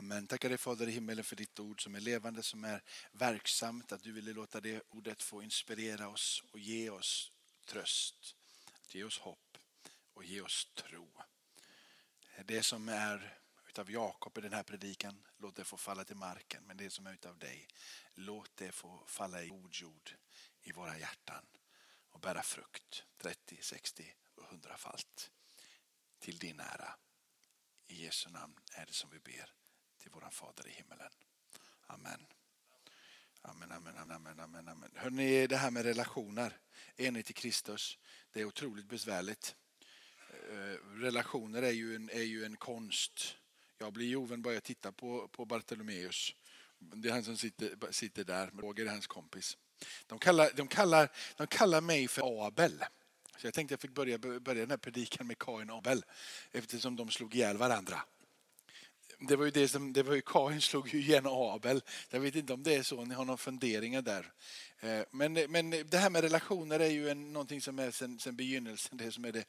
Amen. Tackar dig Fader i himmelen för ditt ord som är levande, som är verksamt. Att du ville låta det ordet få inspirera oss och ge oss tröst, ge oss hopp och ge oss tro. Det som är utav Jakob i den här predikan, låt det få falla till marken. Men det som är utav dig, låt det få falla i god jord i våra hjärtan och bära frukt 30, 60 och 100 falt till din ära. I Jesu namn är det som vi ber till våran Fader i himmelen. Amen. Amen, amen, amen, amen, amen. Hörrni, det här med relationer, enhet i Kristus, det är otroligt besvärligt. Eh, relationer är ju en, är ju en konst. Jag blir oven bara jag tittar på, på Bartolomeus. Det är han som sitter, sitter där, Roger är hans kompis. De kallar, de, kallar, de kallar mig för Abel. Så jag tänkte jag fick börja, börja den här predikan med Kain och Abel eftersom de slog ihjäl varandra det var ju det som, det var ju Kain slog ju igen Abel. Jag vet inte om det är så, ni har några funderingar där. Eh, men, men det här med relationer är ju en, någonting som är sen, sen begynnelsen, det som är det,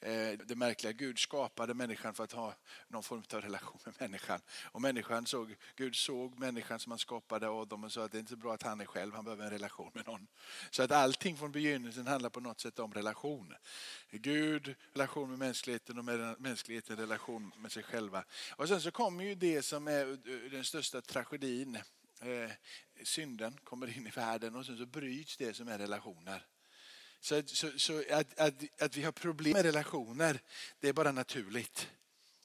eh, det märkliga. Gud skapade människan för att ha någon form av relation med människan. Och människan såg, Gud såg människan som han skapade Adam och sa att det är inte så bra att han är själv, han behöver en relation med någon. Så att allting från begynnelsen handlar på något sätt om relation. Gud, relation med mänskligheten och med mänskligheten relation med sig själva. Och sen så kommer ju det som är eh, den största tragedin eh, synden kommer in i världen och sen så bryts det som är relationer. Så, så, så att, att, att, vi har problem med relationer, det är bara naturligt.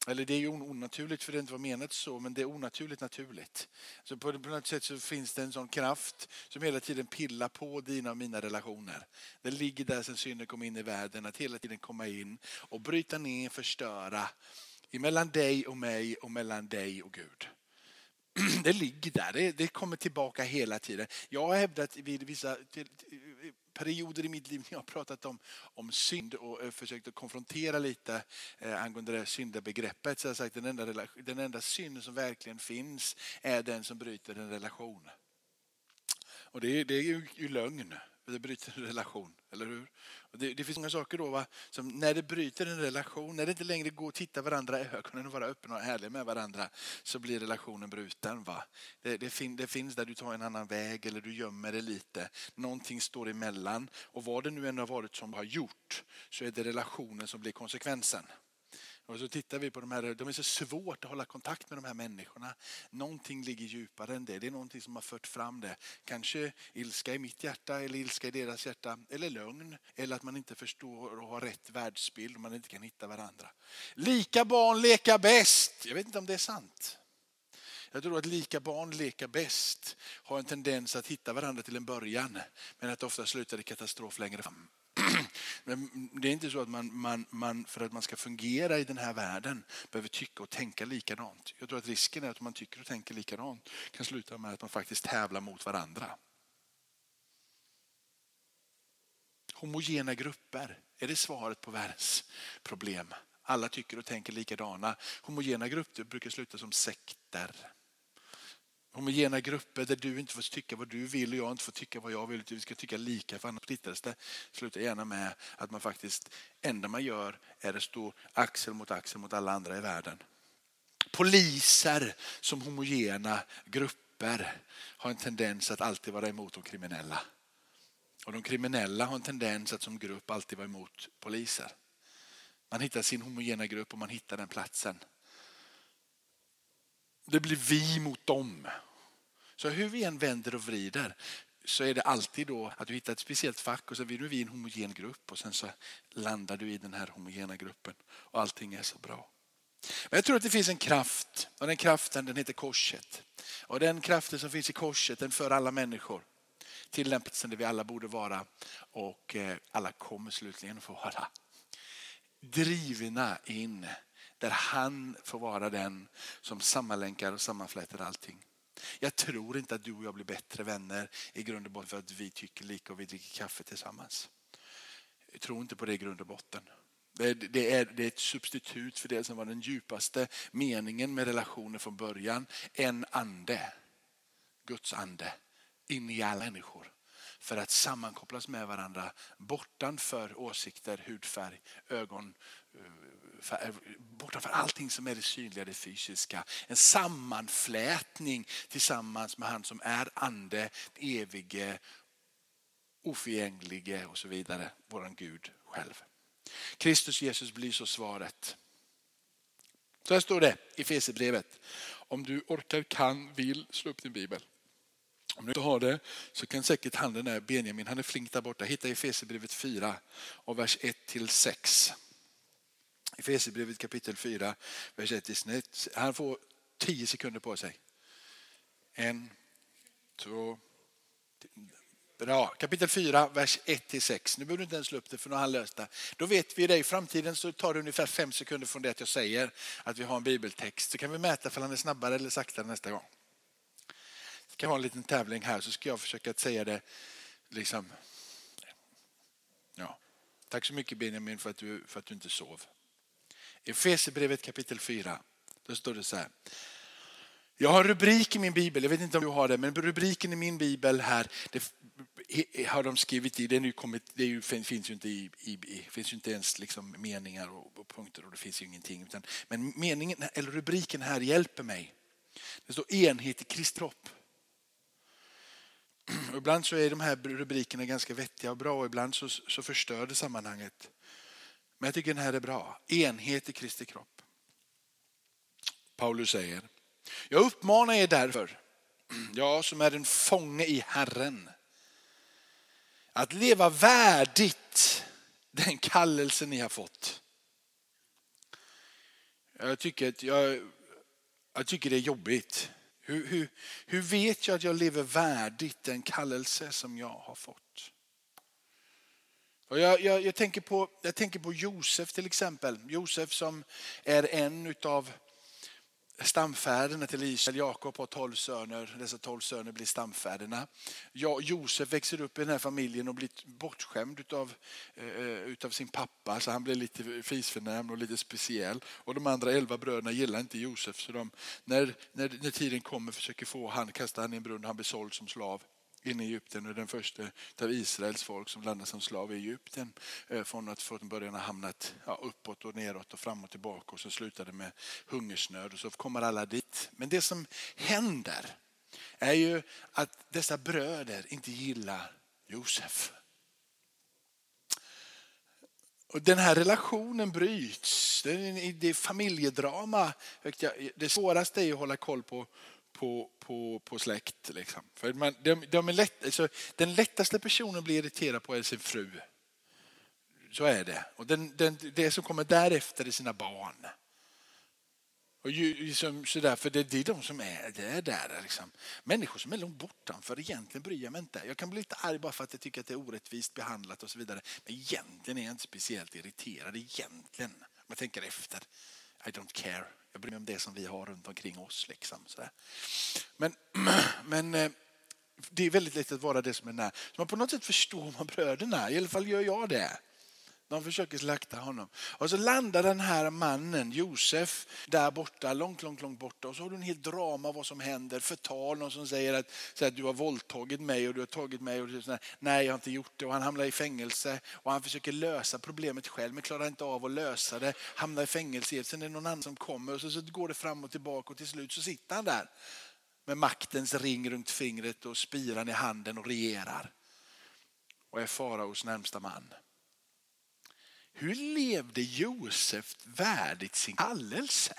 Eller det är ju onaturligt för det inte var menat så, men det är onaturligt naturligt. Så på, något sätt så finns det en sån kraft som hela tiden pillar på dina och mina relationer. Den ligger där sen synden kom in i världen, att hela tiden komma in och bryta ner, förstöra. Mellan dig och mig och mellan dig och Gud. det ligger där, det, det, kommer tillbaka hela tiden. Jag har hävdat vid vissa perioder i mitt liv när jag har pratat om, om synd och eh, försökt att konfrontera lite eh, angående det syndabegreppet så har jag sagt att den enda, den enda synd som verkligen finns är den som bryter en relation. Och det, det är ju, ju lögn, det bryter en relation, eller hur? Det, det, finns många saker då, va? som när det bryter en relation, när det inte längre går att titta varandra i ögonen och vara öppen och ärlig med varandra, så blir relationen bruten. Va? Det, det, fin, det finns där du tar en annan väg eller du gömmer dig lite. Någonting står emellan och vad det nu än har varit som har gjort så är det relationen som blir konsekvensen. Och så tittar vi på de här, de är så svårt att hålla kontakt med de här människorna. Någonting ligger djupare än det. Det är någonting som har fört fram det. Kanske ilska i mitt hjärta eller ilska i deras hjärta. Eller lögn. Eller att man inte förstår och har rätt världsbild och man inte kan hitta varandra. Lika barn leka bäst. Jag vet inte om det är sant. Jag tror att lika barn leka bäst har en tendens att hitta varandra till en början men att det ofta slutar i katastrof längre fram. Det är inte så att man, man, man, för att man ska fungera i den här världen behöver tycka och tänka likadant. Jag tror att risken är att om man tycker och tänker likadant kan sluta med att man faktiskt tävlar mot varandra. Homogena grupper, är det svaret på världens problem? Alla tycker och tänker likadana. Homogena grupper brukar sluta som sekter homogena grupper där du inte får tycka vad du vill och jag inte får tycka vad jag vill. Utan vi ska tycka lika för annars splittras det. Sluta gärna med att man faktiskt, enda man gör är att stå axel mot axel mot alla andra i världen. Poliser som homogena grupper har en tendens att alltid vara emot de kriminella. Och de kriminella har en tendens att som grupp alltid vara emot poliser. Man hittar sin homogena grupp och man hittar den platsen. Det blir vi mot dem. Så hur vi än vänder och vrider så är det alltid då att du hittar ett speciellt fack och så blir vi en homogen grupp och sen så landar du i den här homogena gruppen och allting är så bra. Men jag tror att det finns en kraft och den kraften den heter korset. Och den kraften som finns i korset den för alla människor till den platsen där vi alla borde vara och eh, alla kommer slutligen få vara. Drivna in där han får vara den som sammanlänkar och sammanflätar allting. Jag tror inte att du och jag blir bättre vänner i grund och botten för att vi tycker lika och vi dricker kaffe tillsammans. Jag tror inte på det i grund och botten. Det är, det är ett substitut för det som var den djupaste meningen med relationen från början. En ande, Guds ande, in i alla människor för att sammankopplas med varandra bortanför åsikter, hudfärg, ögon, eh, Eh, bortanför allting som är det synliga, det fysiska. En sammanflätning tillsammans med han som är ande, evige, oförgänglige och så vidare. Våran Gud själv. Kristus Jesus blir så svaret. Så här står det i Fesebrevet. Om du orkar, kan, vill, slå upp din bibel. Om du inte har det så kan säkert han den där Benjamin, han är flink där borta, hitta i Efesierbrevet 4 och vers 1 till 6. Efesierbrevet kapitel 4, vers 1 i snitt. Han får 10 sekunder på sig. En, två, Bra. Kapitel 4, vers 1-6. Nu behöver du inte ens slå upp det för nu har han löst det. Då vet vi det. I framtiden så tar det ungefär fem sekunder från det att jag säger att vi har en bibeltext. Så kan vi mäta om han är snabbare eller saktare nästa gång. Vi kan ha en liten tävling här så ska jag försöka att säga det liksom. Ja. Tack så mycket Benjamin för att du, för att du inte sov. Efesierbrevet kapitel 4, då står det så här. Jag har rubrik i min bibel, jag vet inte om du har det, men rubriken i min bibel här, det har de skrivit i, den är kommit, det är ju, finns ju inte, i, i, finns ju inte ens liksom meningar och, och, punkter och det finns ju ingenting. Utan, men meningen, eller rubriken här hjälper mig. Det står enhet i Kristi kropp. ibland så är de här rubrikerna ganska vettiga och bra och ibland så, så förstör det sammanhanget. Men jag tycker den här är bra. Enhet i Kristi kropp. Paulus säger, jag uppmanar er därför, jag som är en fånge i Herren, att leva värdigt den kallelse ni har fått. Jag tycker, att jag, jag tycker det är jobbigt. Hur, hur, hur vet jag att jag lever värdigt den kallelse som jag har fått? Och jag, jag, jag, tänker på, jag tänker på Josef till exempel. Josef som är en av stamfäderna till Israel. Jakob har tolv söner. Dessa tolv söner blir stamfäderna. Ja, Josef växer upp i den här familjen och blir bortskämd utav, eh, eh utav sin pappa. Så han blir lite fisförnämnd och lite speciell. Och de andra elva bröderna gillar inte Josef. Så de, när, när, när tiden kommer försöker få han, kastar han i en brunn. Han blir såld som slav in i Egypten och den första av Israels folk som landade som slav i Egypten. Eh, från att från början ha hamnat ja, uppåt och neråt och fram och tillbaka och så slutade med hungersnöd och så kommer alla dit. Men det som händer är ju att dessa bröder inte gillar Josef. Och den här relationen bryts. Det är familjedrama. Det svåraste är att hålla koll på på, på, på släkt. Liksom. För man, de, de är lätt, alltså, den lättaste personen att bli irriterad på är sin fru. Så är det. Och den, den, det som kommer därefter är sina barn. Och ju, liksom, sådär, för det, det är de som är, det är där. Liksom. Människor som är långt bortanför, egentligen bryr jag mig inte. Jag kan bli lite arg bara för att jag tycker att det är orättvist behandlat och så vidare. Men egentligen är jag inte speciellt irriterad. Egentligen, om jag tänker efter. I don't care. Jag bryr mig om det som vi har runt omkring oss. Liksom, så Men, men eh, det är väldigt lätt att vara det som är nära. Så man på något sätt förstår man bröderna, i alla fall gör jag det. De försöker slakta honom. Och så landar den här mannen, Josef, där borta, långt, långt, långt borta. Och så har du en hel drama vad som händer. Förtal, någon som säger att, att du har våldtagit mig och du har tagit mig. Och så, Nej, jag har inte gjort det. Och han hamnar i fängelse och han försöker lösa problemet själv men klarar inte av att lösa det. Hamnar i fängelse. Sen är det någon annan som kommer och så, så går det fram och tillbaka och till slut så sitter han där med maktens ring runt fingret och spiran i handen och regerar. Och är faraos närmsta man. Hur levde Josef värdigt sin kallelse?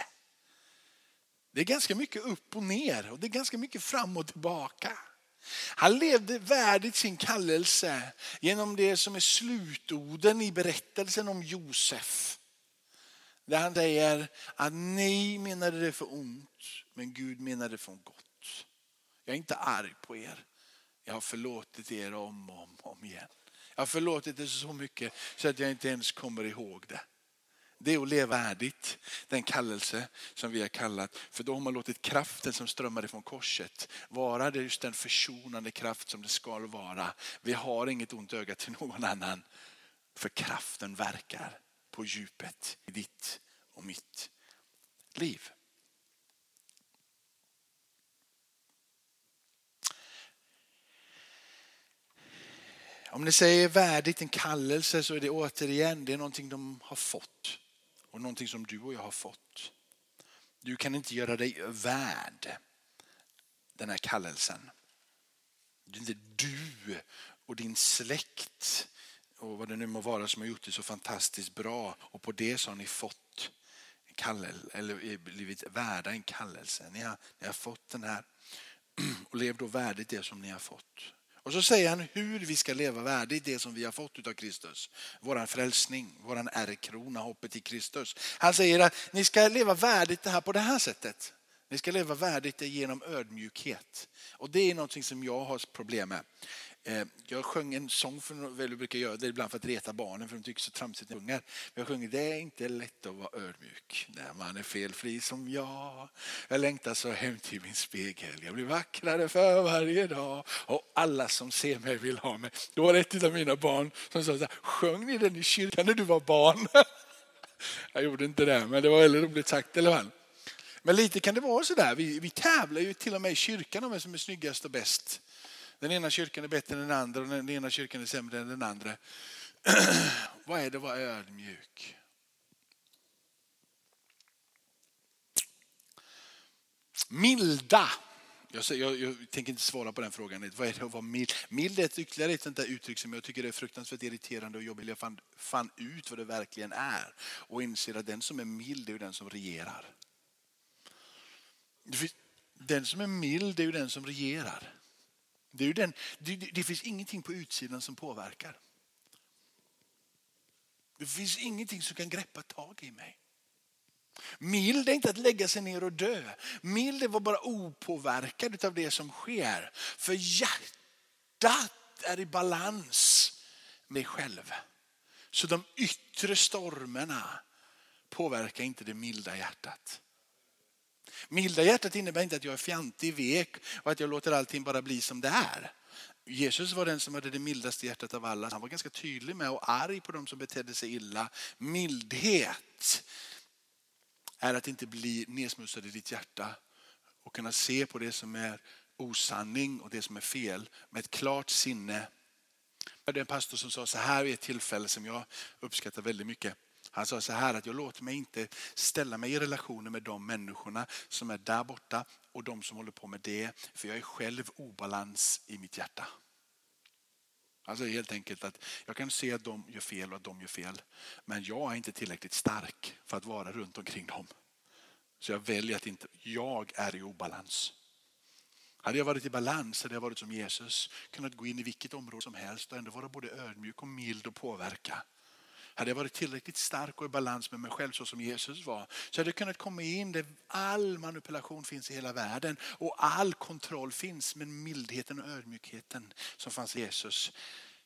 Det är ganska mycket upp och ner och det är ganska mycket fram och tillbaka. Han levde värdigt sin kallelse genom det som är slutorden i berättelsen om Josef. Där han säger att ni menade det för ont men Gud menade det för gott. Jag är inte arg på er. Jag har förlåtit er om och om, om igen. Jag har förlåtit det så mycket så att jag inte ens kommer ihåg det. Det är att leva värdigt den kallelse som vi har kallat. För då har man låtit kraften som strömmar ifrån korset vara det just den försonande kraft som det ska vara. Vi har inget ont öga till någon annan. För kraften verkar på djupet i ditt och mitt liv. Om ni säger värdigt en kallelse så är det återigen det är någonting de har fått. Och någonting som du och jag har fått. Du kan inte göra dig värd den här kallelsen. Det är inte du och din släkt och vad det nu må vara som har gjort det så fantastiskt bra och på det så har ni fått en kallelse, eller blivit värda en kallelse. Ni har, ni har fått den här och lev då värdigt det som ni har fått. Och så säger han hur vi ska leva värdigt det som vi har fått av Kristus. Våran frälsning, våran ärkrona, hoppet i Kristus. Han säger att ni ska leva värdigt det här på det här sättet. Ni ska leva värdigt det genom ödmjukhet. Och det är någonting som jag har problem med. Eh, jag sjöng en sång, för, jag brukar göra det ibland för att reta barnen för de tycker så tramsigt när jag sjunger. Jag sjunger, det är inte lätt att vara ödmjuk när man är felfri som jag. Jag längtar så hem till min spegel, jag blir vackrare för varje dag. Och alla som ser mig vill ha mig. Då var det ett av mina barn som sa så här, sjöng ni den i kyrkan när du var barn? Jag gjorde inte det, men det var väldigt roligt sagt i alla fall. Men lite kan det vara så där. Vi, vi tävlar ju till och med i kyrkan om vem som är snyggast och bäst. Den ena kyrkan är bättre än den andra och den ena kyrkan är sämre än den andra. Vad är det att vara ödmjuk? Milda. Jag, jag, jag, tänker inte svara på den frågan. Vad är det att vara mild? Mild är ett ytterligare ett sånt där uttryck som jag tycker är fruktansvärt irriterande och jobbigt. Jag fann, fann ut vad det verkligen är och inser att den som är mild är den som regerar. Den som är mild är ju den som regerar. Det, är den, det, det finns ingenting på utsidan som påverkar. Det finns ingenting som kan greppa tag i mig. Mild är inte att lägga sig ner och dö. Mild är att vara bara opåverkad av det som sker. För hjärtat är i balans med själv. Så de yttre stormarna påverkar inte det milda hjärtat. Milda hjärtat innebär inte att jag är fjantig, vek och att jag låter allting bara bli som det är. Jesus var den som hade det mildaste hjärtat av alla. Han var ganska tydlig med och arg på de som betedde sig illa. Mildhet är att inte bli nedsmutsad i ditt hjärta och kunna se på det som är osanning och det som är fel med ett klart sinne. Det är en pastor som sa så här vid ett tillfälle som jag uppskattar väldigt mycket. Han sa så här att jag låter mig inte ställa mig i relationer med de människorna som är där borta och de som håller på med det. För jag är själv obalans i mitt hjärta. Alltså helt enkelt att jag kan se att de gör fel och att de gör fel. Men jag är inte tillräckligt stark för att vara runt omkring dem. Så jag väljer att inte, jag är i obalans. Hade jag varit i balans hade jag varit som Jesus, kunnat gå in i vilket område som helst och ändå vara både ödmjuk och mild och påverka. Hade jag varit tillräckligt stark och i balans med mig själv så som Jesus var så hade jag kunnat komma in där all manipulation finns i hela världen och all kontroll finns. Men mildheten och ödmjukheten som fanns i Jesus,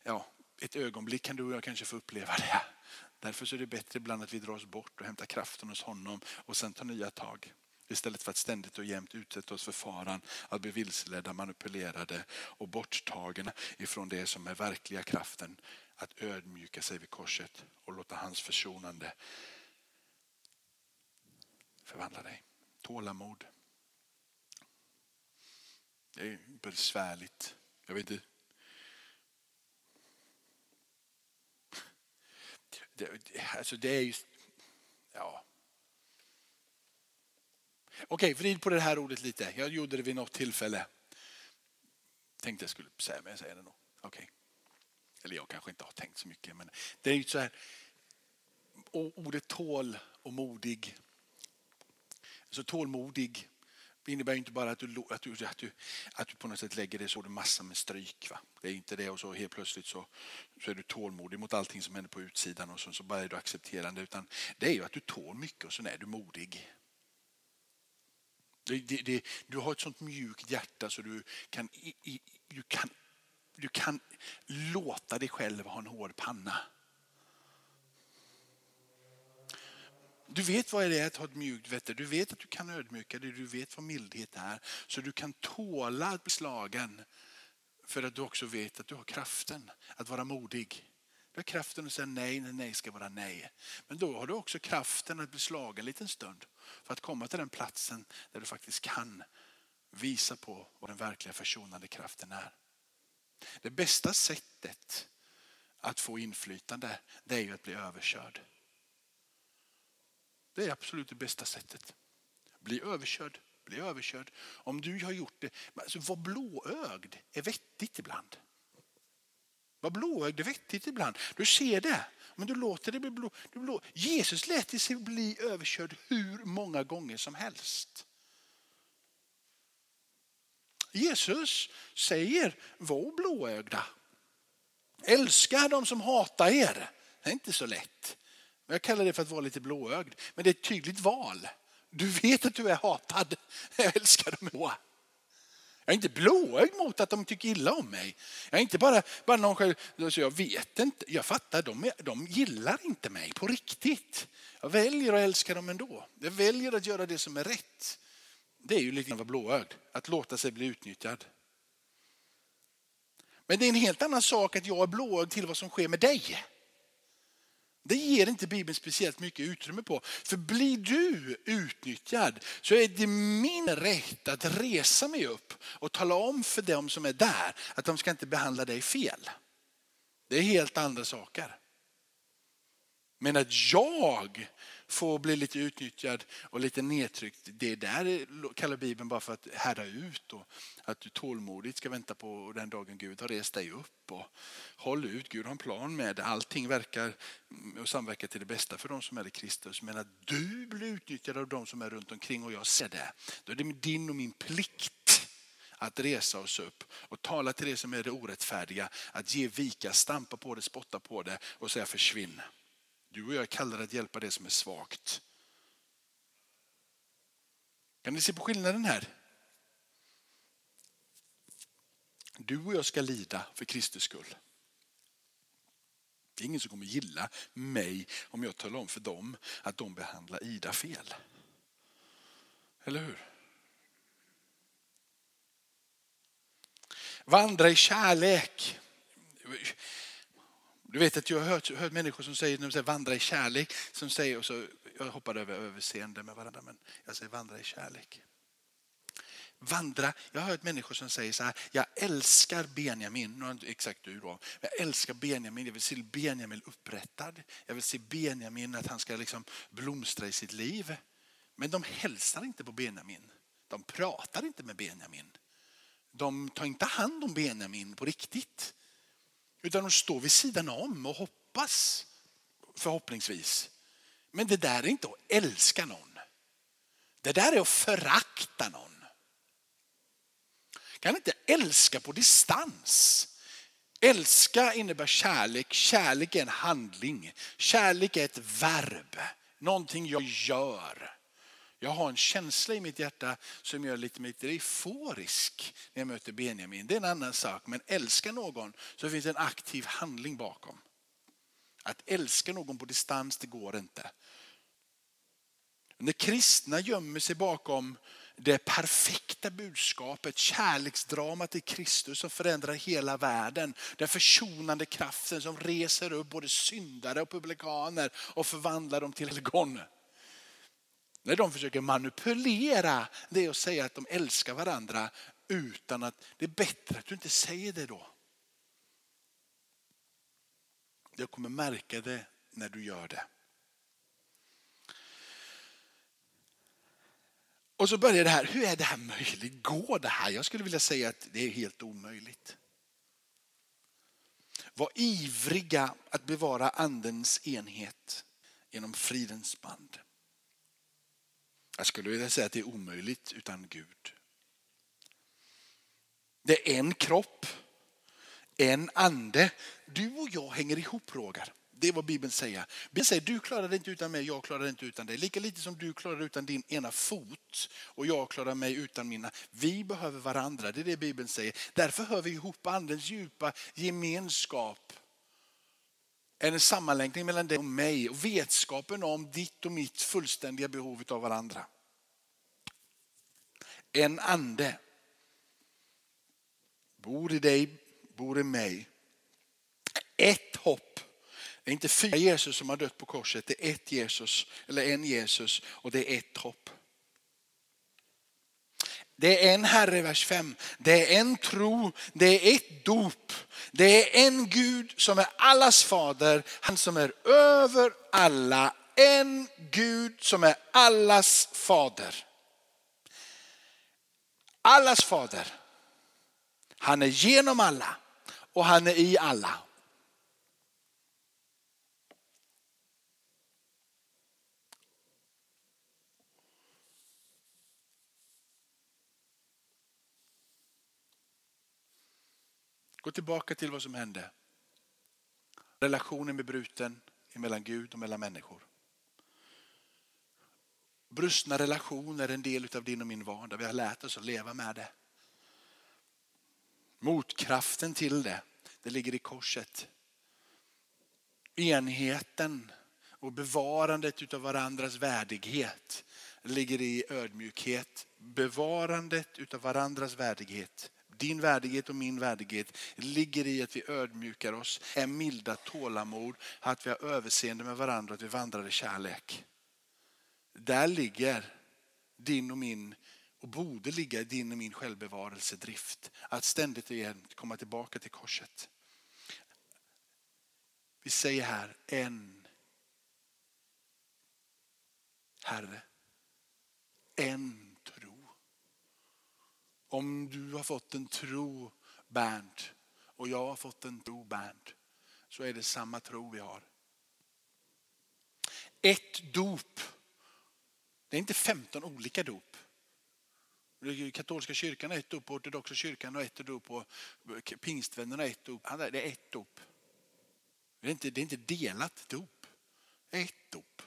ja, ett ögonblick kan du och jag kanske få uppleva det. Därför så är det bättre ibland att vi drar oss bort och hämtar kraften hos honom och sen tar nya tag. Istället för att ständigt och jämt utsätta oss för faran att bli vilseledda, manipulerade och borttagna ifrån det som är verkliga kraften att ödmjuka sig vid korset och låta hans försonande förvandla dig. Tålamod. Det är besvärligt. Jag vet inte. Det, alltså det är ju... Ja. Okej, vrid på det här ordet lite. Jag gjorde det vid något tillfälle. Tänkte jag skulle säga, men jag säger det nog. Okej. Eller jag kanske inte har tänkt så mycket. Men det är ju så här. Ordet tål och modig. Så tålmodig innebär inte bara att du, att du, att du, att du på något sätt lägger det så du massor med stryk. Va? Det är inte det och så helt plötsligt så, så är du tålmodig mot allting som händer på utsidan och så, så bara är du accepterande. Utan det är ju att du tål mycket och så är du modig. Det, det, det, du har ett sånt mjukt hjärta så du kan, du kan du kan låta dig själv ha en hård panna. Du vet vad det är att ha ett mjukt vette. Du vet att du kan ödmjuka dig. Du vet vad mildhet är. Så du kan tåla att bli slagen. För att du också vet att du har kraften att vara modig. Du har kraften att säga nej när nej ska vara nej. Men då har du också kraften att bli slagen en liten stund. För att komma till den platsen där du faktiskt kan visa på vad den verkliga försonande kraften är. Det bästa sättet att få inflytande det är ju att bli överkörd. Det är absolut det bästa sättet. Bli överkörd, bli överkörd. Om du har gjort det, alltså var blåögd är vettigt ibland. Var blåögd är vettigt ibland. Du ser det, men du låter det bli blå. Du blå. Jesus lät sig bli överkörd hur många gånger som helst. Jesus säger, var blåögda. Älska de som hatar er. Det är inte så lätt. Jag kallar det för att vara lite blåögd. Men det är ett tydligt val. Du vet att du är hatad. Jag älskar dem ändå. Jag är inte blåögd mot att de tycker illa om mig. Jag är inte bara, bara någon själv, alltså, jag vet inte, jag fattar, de, de gillar inte mig på riktigt. Jag väljer att älska dem ändå. Jag väljer att göra det som är rätt. Det är ju lite grann att vara blåögd, att låta sig bli utnyttjad. Men det är en helt annan sak att jag är blåögd till vad som sker med dig. Det ger inte Bibeln speciellt mycket utrymme på. För blir du utnyttjad så är det min rätt att resa mig upp och tala om för dem som är där att de ska inte behandla dig fel. Det är helt andra saker. Men att jag få bli lite utnyttjad och lite nedtryckt. Det där kallar Bibeln bara för att härda ut och att du tålmodigt ska vänta på den dagen Gud har rest dig upp. Och håll ut, Gud har en plan med det. Allting verkar och samverkar till det bästa för de som är i Kristus. Men att du blir utnyttjad av de som är runt omkring och jag ser det. Då är det din och min plikt att resa oss upp och tala till det som är det orättfärdiga. Att ge vika, stampa på det, spotta på det och säga försvinn. Du och jag är kallade att hjälpa det som är svagt. Kan ni se på skillnaden här? Du och jag ska lida för Kristus skull. Det är ingen som kommer gilla mig om jag talar om för dem att de behandlar Ida fel. Eller hur? Vandra i kärlek. Du vet att jag har hört, hört människor som säger, när de säger vandra i kärlek, som säger, och så, jag hoppar över överseende med varandra, men jag säger vandra i kärlek. Vandra, jag har hört människor som säger så här, jag älskar Benjamin, nu inte exakt du då, jag älskar Benjamin, jag vill se Benjamin upprättad, jag vill se Benjamin att han ska liksom blomstra i sitt liv. Men de hälsar inte på Benjamin, de pratar inte med Benjamin. De tar inte hand om Benjamin på riktigt. Utan de står vid sidan om och hoppas, förhoppningsvis. Men det där är inte att älska någon. Det där är att förakta någon. Kan inte älska på distans. Älska innebär kärlek. Kärlek är en handling. Kärlek är ett verb. Någonting jag gör. Jag har en känsla i mitt hjärta som gör lite lite euforisk när jag möter Benjamin. Det är en annan sak. Men älska någon så finns det en aktiv handling bakom. Att älska någon på distans, det går inte. När kristna gömmer sig bakom det perfekta budskapet, kärleksdramat i Kristus som förändrar hela världen. Den försonande kraften som reser upp både syndare och publikaner och förvandlar dem till helgon. När de försöker manipulera det och säga att de älskar varandra utan att det är bättre att du inte säger det då. Jag kommer märka det när du gör det. Och så börjar det här, hur är det här möjligt? Går det här? Jag skulle vilja säga att det är helt omöjligt. Var ivriga att bevara andens enhet genom fridens band. Jag skulle vilja säga att det är omöjligt utan Gud. Det är en kropp, en ande. Du och jag hänger ihop Roger. Det är vad Bibeln säger. Bibeln säger du klarar det inte utan mig, jag klarar det inte utan dig. Lika lite som du klarar det utan din ena fot och jag klarar mig utan mina. Vi behöver varandra, det är det Bibeln säger. Därför hör vi ihop andens djupa gemenskap. En sammanlänkning mellan dig och mig och vetskapen om ditt och mitt fullständiga behov av varandra. En ande bor i dig, bor i mig. Ett hopp. Det är inte fyra Jesus som har dött på korset, det är ett Jesus, eller en Jesus och det är ett hopp. Det är en Herre, vers 5. Det är en tro, det är ett dop. Det är en Gud som är allas fader, han som är över alla en Gud som är allas fader. Allas fader. Han är genom alla och han är i alla. Gå tillbaka till vad som hände. Relationen med bruten mellan Gud och mellan människor. Brustna relationer är en del av din och min vardag. Vi har lärt oss att leva med det. Motkraften till det, det ligger i korset. Enheten och bevarandet av varandras värdighet ligger i ödmjukhet. Bevarandet av varandras värdighet din värdighet och min värdighet ligger i att vi ödmjukar oss, är milda, tålamod, att vi har överseende med varandra, att vi vandrar i kärlek. Där ligger din och min och borde ligga din och min självbevarelsedrift. Att ständigt igen komma tillbaka till korset. Vi säger här en Herre. En. Om du har fått en tro Bernt och jag har fått en tro Bernt så är det samma tro vi har. Ett dop det är inte 15 olika dop. Katolska kyrkan har ett dop, ortodoxa kyrkan har ett dop och pingstvännerna har ett dop. Det är ett dop. Det är inte, det är inte delat dop. Ett dop.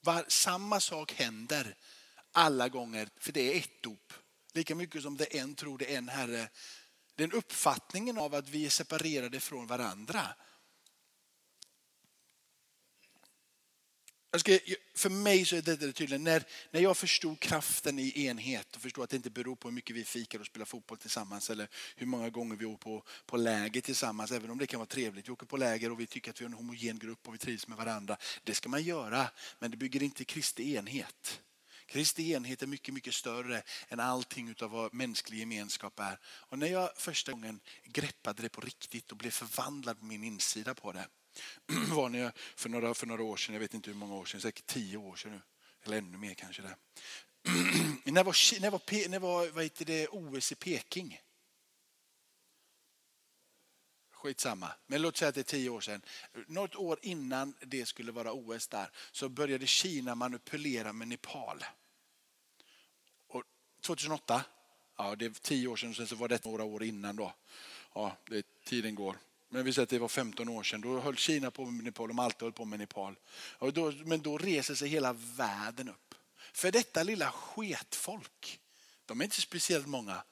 Var, samma sak händer alla gånger för det är ett dop. Lika mycket som det är en tro, det är en Herre. Den uppfattningen av att vi är separerade från varandra ska, för mig så är det tydligt. När, när jag förstod kraften i enhet och förstod att det inte beror på hur mycket vi fikar och spelar fotboll tillsammans eller hur många gånger vi åker på, på läger tillsammans. Även om det kan vara trevligt. Vi åker på läger och vi tycker att vi är en homogen grupp och vi trivs med varandra. Det ska man göra. Men det bygger inte Kristi enhet. Kristi enhet är mycket, mycket större än allting av vad mänsklig gemenskap är. Och när jag första gången greppade det på riktigt och blev förvandlad på min insida på det var när jag, för, några, för några år sedan, jag vet inte hur många år sedan, säkert tio år sedan nu. Eller ännu mer kanske. Det. när var, när var, när var vad heter det, OS i Peking? Skitsamma, men låt säga att det är tio år sedan. Något år innan det skulle vara OS där så började Kina manipulera med Nepal. Och 2008, ja det är tio år sedan, och sen så var det några år innan då. Ja, det, tiden går. Men vi säger att det var 15 år sedan. Då höll Kina på med Nepal. De alltid höll på med Nepal. Och då, men då reser sig hela världen upp. För detta lilla sketfolk. De är inte speciellt många.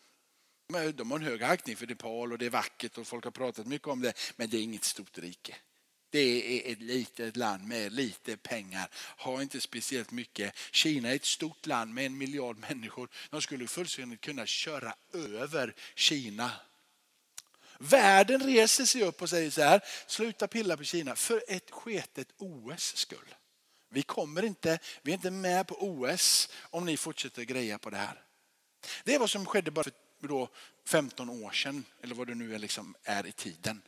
De har en hög aktning för Nepal och det är vackert och folk har pratat mycket om det. Men det är inget stort rike. Det är ett litet land med lite pengar, har inte speciellt mycket. Kina är ett stort land med en miljard människor. De skulle fullständigt kunna köra över Kina Världen reser sig upp och säger så här, sluta pilla på Kina för ett sketet OS skull. Vi kommer inte, vi är inte med på OS om ni fortsätter greja på det här. Det är vad som skedde bara för då 15 år sedan, eller vad det nu är, liksom är i tiden.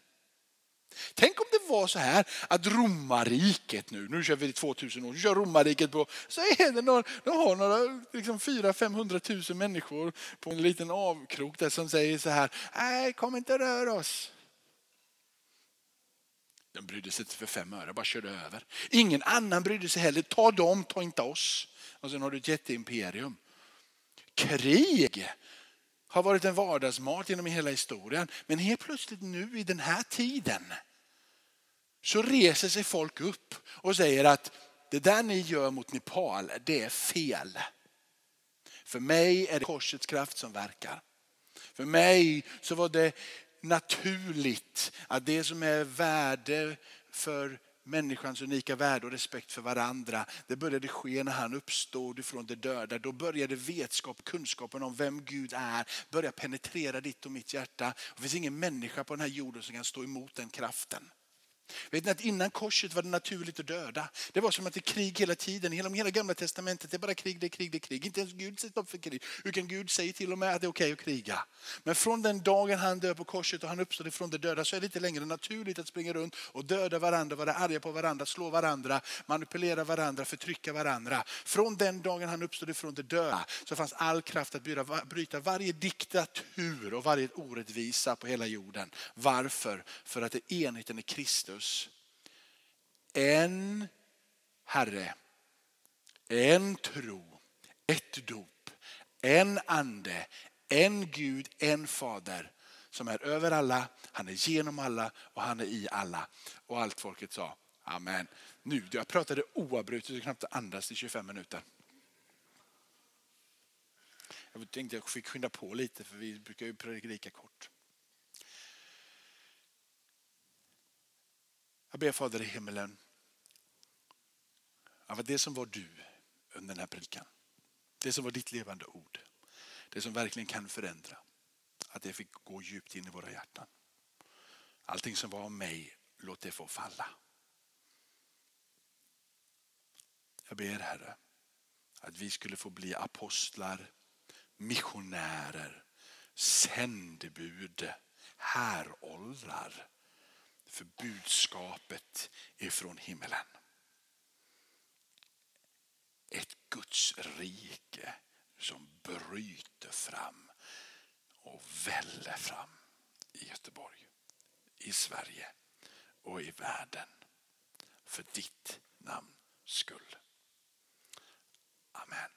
Tänk om det var så här att romarriket nu, nu kör vi 2000 år, nu kör romarriket på, så är det några, de har några liksom 400-500 000 människor på en liten avkrok där som säger så här, nej kom inte rör oss. De brydde sig inte för fem öre, bara körde över. Ingen annan brydde sig heller, ta dem, ta inte oss. Och sen har du ett jätteimperium. Krig har varit en vardagsmat genom hela historien. Men helt plötsligt nu i den här tiden så reser sig folk upp och säger att det där ni gör mot Nepal, det är fel. För mig är det korsets kraft som verkar. För mig så var det naturligt att det som är värde för människans unika värde och respekt för varandra. Det började ske när han uppstod ifrån de döda. Då började vetskap, kunskapen om vem Gud är börja penetrera ditt och mitt hjärta. Det finns ingen människa på den här jorden som kan stå emot den kraften. Vet ni att innan korset var det naturligt att döda? Det var som att det är krig hela tiden. Genom hela gamla testamentet det är bara krig, det är krig, det är krig. Inte ens Gud sätter upp för krig. Utan Gud säger till och med att det är okej att kriga. Men från den dagen han dör på korset och han uppstår ifrån de döda så är det inte längre naturligt att springa runt och döda varandra, vara arga på varandra, slå varandra, manipulera varandra, förtrycka varandra. Från den dagen han uppstod ifrån de döda så fanns all kraft att bryta varje diktatur och varje orättvisa på hela jorden. Varför? För att det är enheten Kristus en Herre, en tro, ett dop, en ande, en Gud, en fader som är över alla, han är genom alla och han är i alla. Och allt folket sa Amen. Nu, jag pratade oavbrutet och knappt andas i 25 minuter. Jag tänkte jag fick skynda på lite för vi brukar ju predika kort. Jag ber Fader i himmelen att det som var du under den här predikan, det som var ditt levande ord, det som verkligen kan förändra, att det fick gå djupt in i våra hjärtan. Allting som var om mig, låt det få falla. Jag ber Herre att vi skulle få bli apostlar, missionärer, sändebud, häråldrar för budskapet ifrån himmelen. Ett Guds rike som bryter fram och väller fram i Göteborg, i Sverige och i världen. För ditt namns skull. Amen.